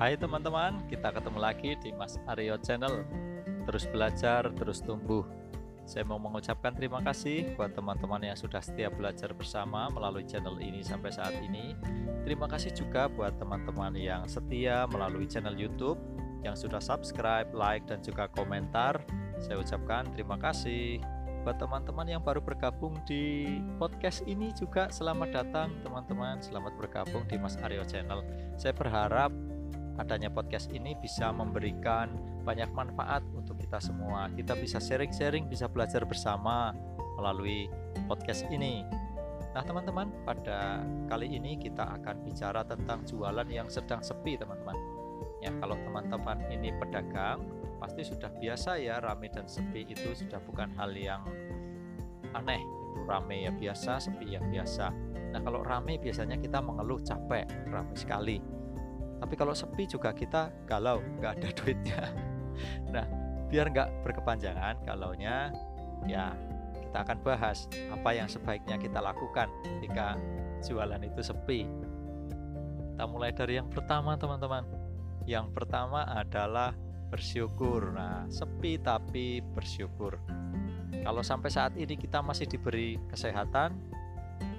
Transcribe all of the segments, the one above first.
Hai teman-teman, kita ketemu lagi di Mas Aryo Channel. Terus belajar, terus tumbuh. Saya mau mengucapkan terima kasih buat teman-teman yang sudah setia belajar bersama melalui channel ini sampai saat ini. Terima kasih juga buat teman-teman yang setia melalui channel YouTube, yang sudah subscribe, like, dan juga komentar. Saya ucapkan terima kasih. Buat teman-teman yang baru bergabung di podcast ini juga selamat datang teman-teman, selamat bergabung di Mas Aryo Channel. Saya berharap adanya podcast ini bisa memberikan banyak manfaat untuk kita semua. Kita bisa sharing-sharing, bisa belajar bersama melalui podcast ini. Nah, teman-teman, pada kali ini kita akan bicara tentang jualan yang sedang sepi, teman-teman. Ya, kalau teman-teman ini pedagang, pasti sudah biasa ya rame dan sepi itu sudah bukan hal yang aneh. Itu rame ya biasa, sepi ya biasa. Nah, kalau rame biasanya kita mengeluh capek, rame sekali tapi kalau sepi juga kita galau nggak ada duitnya. Nah biar nggak berkepanjangan kalaunya ya kita akan bahas apa yang sebaiknya kita lakukan ketika jualan itu sepi. Kita mulai dari yang pertama teman-teman. Yang pertama adalah bersyukur. Nah sepi tapi bersyukur. Kalau sampai saat ini kita masih diberi kesehatan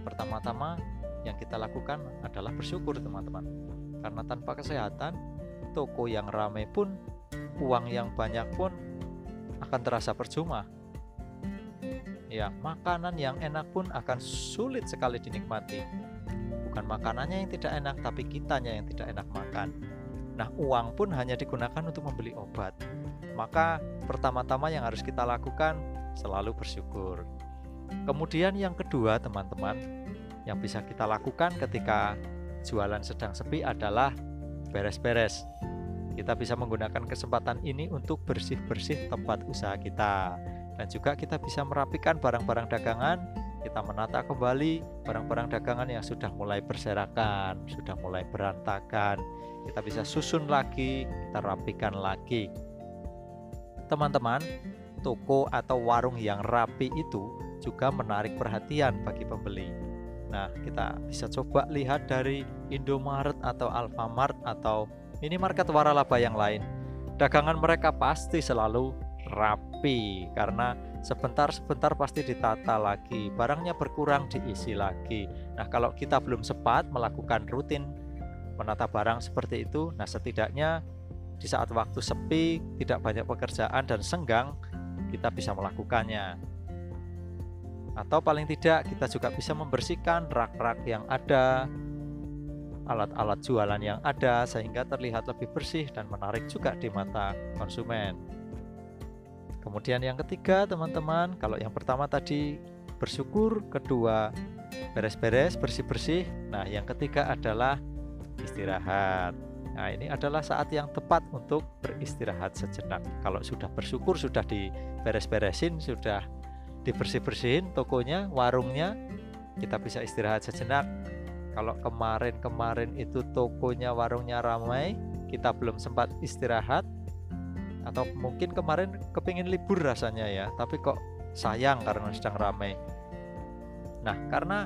pertama-tama yang kita lakukan adalah bersyukur teman-teman karena tanpa kesehatan, toko yang ramai pun, uang yang banyak pun akan terasa percuma. Ya, makanan yang enak pun akan sulit sekali dinikmati. Bukan makanannya yang tidak enak, tapi kitanya yang tidak enak makan. Nah, uang pun hanya digunakan untuk membeli obat. Maka, pertama-tama yang harus kita lakukan selalu bersyukur. Kemudian, yang kedua, teman-teman, yang bisa kita lakukan ketika jualan sedang sepi adalah beres-beres. Kita bisa menggunakan kesempatan ini untuk bersih-bersih tempat usaha kita. Dan juga kita bisa merapikan barang-barang dagangan, kita menata kembali barang-barang dagangan yang sudah mulai berserakan, sudah mulai berantakan. Kita bisa susun lagi, kita rapikan lagi. Teman-teman, toko atau warung yang rapi itu juga menarik perhatian bagi pembeli Nah, kita bisa coba lihat dari Indomaret atau Alfamart atau minimarket waralaba yang lain. Dagangan mereka pasti selalu rapi karena sebentar-sebentar pasti ditata lagi, barangnya berkurang diisi lagi. Nah, kalau kita belum sempat melakukan rutin menata barang seperti itu, nah setidaknya di saat waktu sepi, tidak banyak pekerjaan dan senggang, kita bisa melakukannya atau paling tidak kita juga bisa membersihkan rak-rak yang ada alat-alat jualan yang ada sehingga terlihat lebih bersih dan menarik juga di mata konsumen. Kemudian yang ketiga teman-teman kalau yang pertama tadi bersyukur. Kedua beres-beres bersih-bersih. Nah yang ketiga adalah istirahat. Nah, ini adalah saat yang tepat untuk beristirahat sejenak. Kalau sudah bersyukur, sudah diberes-beresin, sudah dibersih-bersihin tokonya, warungnya, kita bisa istirahat sejenak. Kalau kemarin-kemarin itu tokonya, warungnya ramai, kita belum sempat istirahat, atau mungkin kemarin kepingin libur rasanya ya, tapi kok sayang karena sedang ramai. Nah, karena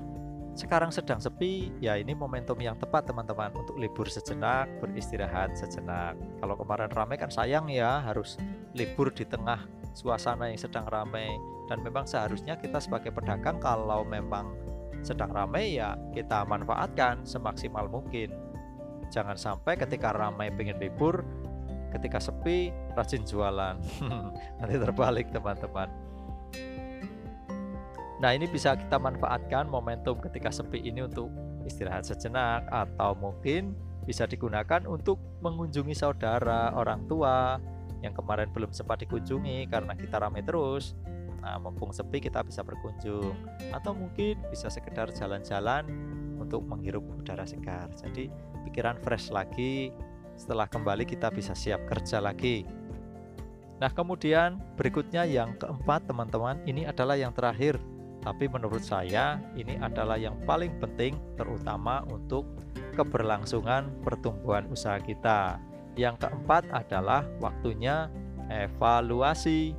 sekarang sedang sepi, ya ini momentum yang tepat teman-teman untuk libur sejenak, beristirahat sejenak. Kalau kemarin ramai kan sayang ya, harus libur di tengah suasana yang sedang ramai. Dan memang seharusnya kita sebagai pedagang kalau memang sedang ramai ya kita manfaatkan semaksimal mungkin. Jangan sampai ketika ramai pengen libur ketika sepi rajin jualan. Nanti terbalik teman-teman. Nah ini bisa kita manfaatkan momentum ketika sepi ini untuk istirahat sejenak atau mungkin bisa digunakan untuk mengunjungi saudara orang tua yang kemarin belum sempat dikunjungi karena kita ramai terus Nah, mumpung sepi kita bisa berkunjung atau mungkin bisa sekedar jalan-jalan untuk menghirup udara segar. Jadi pikiran fresh lagi. Setelah kembali kita bisa siap kerja lagi. Nah, kemudian berikutnya yang keempat, teman-teman, ini adalah yang terakhir. Tapi menurut saya ini adalah yang paling penting terutama untuk keberlangsungan pertumbuhan usaha kita. Yang keempat adalah waktunya evaluasi.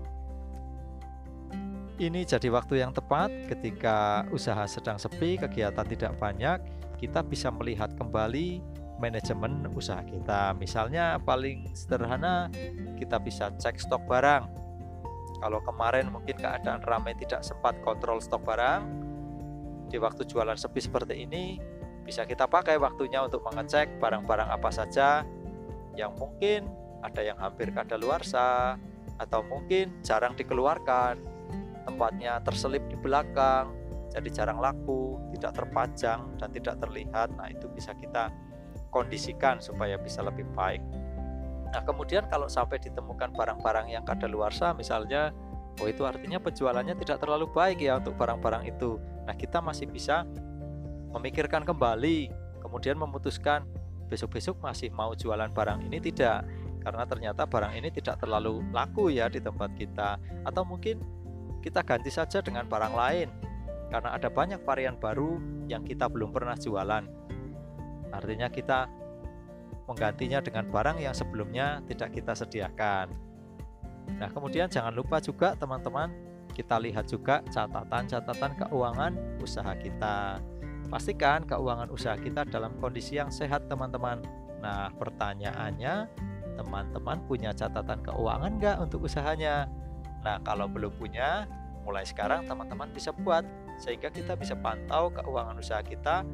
Ini jadi waktu yang tepat ketika usaha sedang sepi, kegiatan tidak banyak, kita bisa melihat kembali manajemen usaha kita. Misalnya paling sederhana kita bisa cek stok barang. Kalau kemarin mungkin keadaan ramai tidak sempat kontrol stok barang, di waktu jualan sepi seperti ini bisa kita pakai waktunya untuk mengecek barang-barang apa saja yang mungkin ada yang hampir kadaluarsa atau mungkin jarang dikeluarkan, tempatnya terselip di belakang, jadi jarang laku, tidak terpajang dan tidak terlihat. Nah, itu bisa kita kondisikan supaya bisa lebih baik. Nah, kemudian kalau sampai ditemukan barang-barang yang kadaluarsa misalnya, oh itu artinya penjualannya tidak terlalu baik ya untuk barang-barang itu. Nah, kita masih bisa memikirkan kembali, kemudian memutuskan besok-besok masih mau jualan barang ini tidak karena ternyata barang ini tidak terlalu laku ya di tempat kita atau mungkin kita ganti saja dengan barang lain karena ada banyak varian baru yang kita belum pernah jualan Artinya kita menggantinya dengan barang yang sebelumnya tidak kita sediakan. Nah, kemudian jangan lupa juga teman-teman, kita lihat juga catatan-catatan keuangan usaha kita. Pastikan keuangan usaha kita dalam kondisi yang sehat, teman-teman. Nah, pertanyaannya, teman-teman punya catatan keuangan nggak untuk usahanya? Nah, kalau belum punya, mulai sekarang teman-teman bisa buat sehingga kita bisa pantau keuangan usaha kita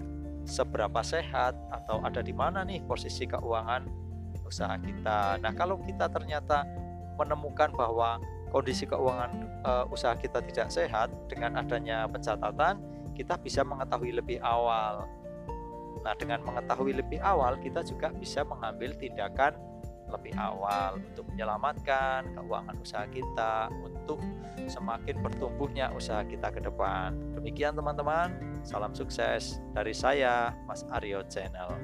seberapa sehat atau ada di mana nih posisi keuangan usaha kita. Nah, kalau kita ternyata menemukan bahwa kondisi keuangan uh, usaha kita tidak sehat dengan adanya pencatatan, kita bisa mengetahui lebih awal. Nah, dengan mengetahui lebih awal, kita juga bisa mengambil tindakan lebih awal untuk menyelamatkan keuangan usaha kita untuk semakin bertumbuhnya usaha kita ke depan. Demikian teman-teman, salam sukses dari saya Mas Aryo Channel.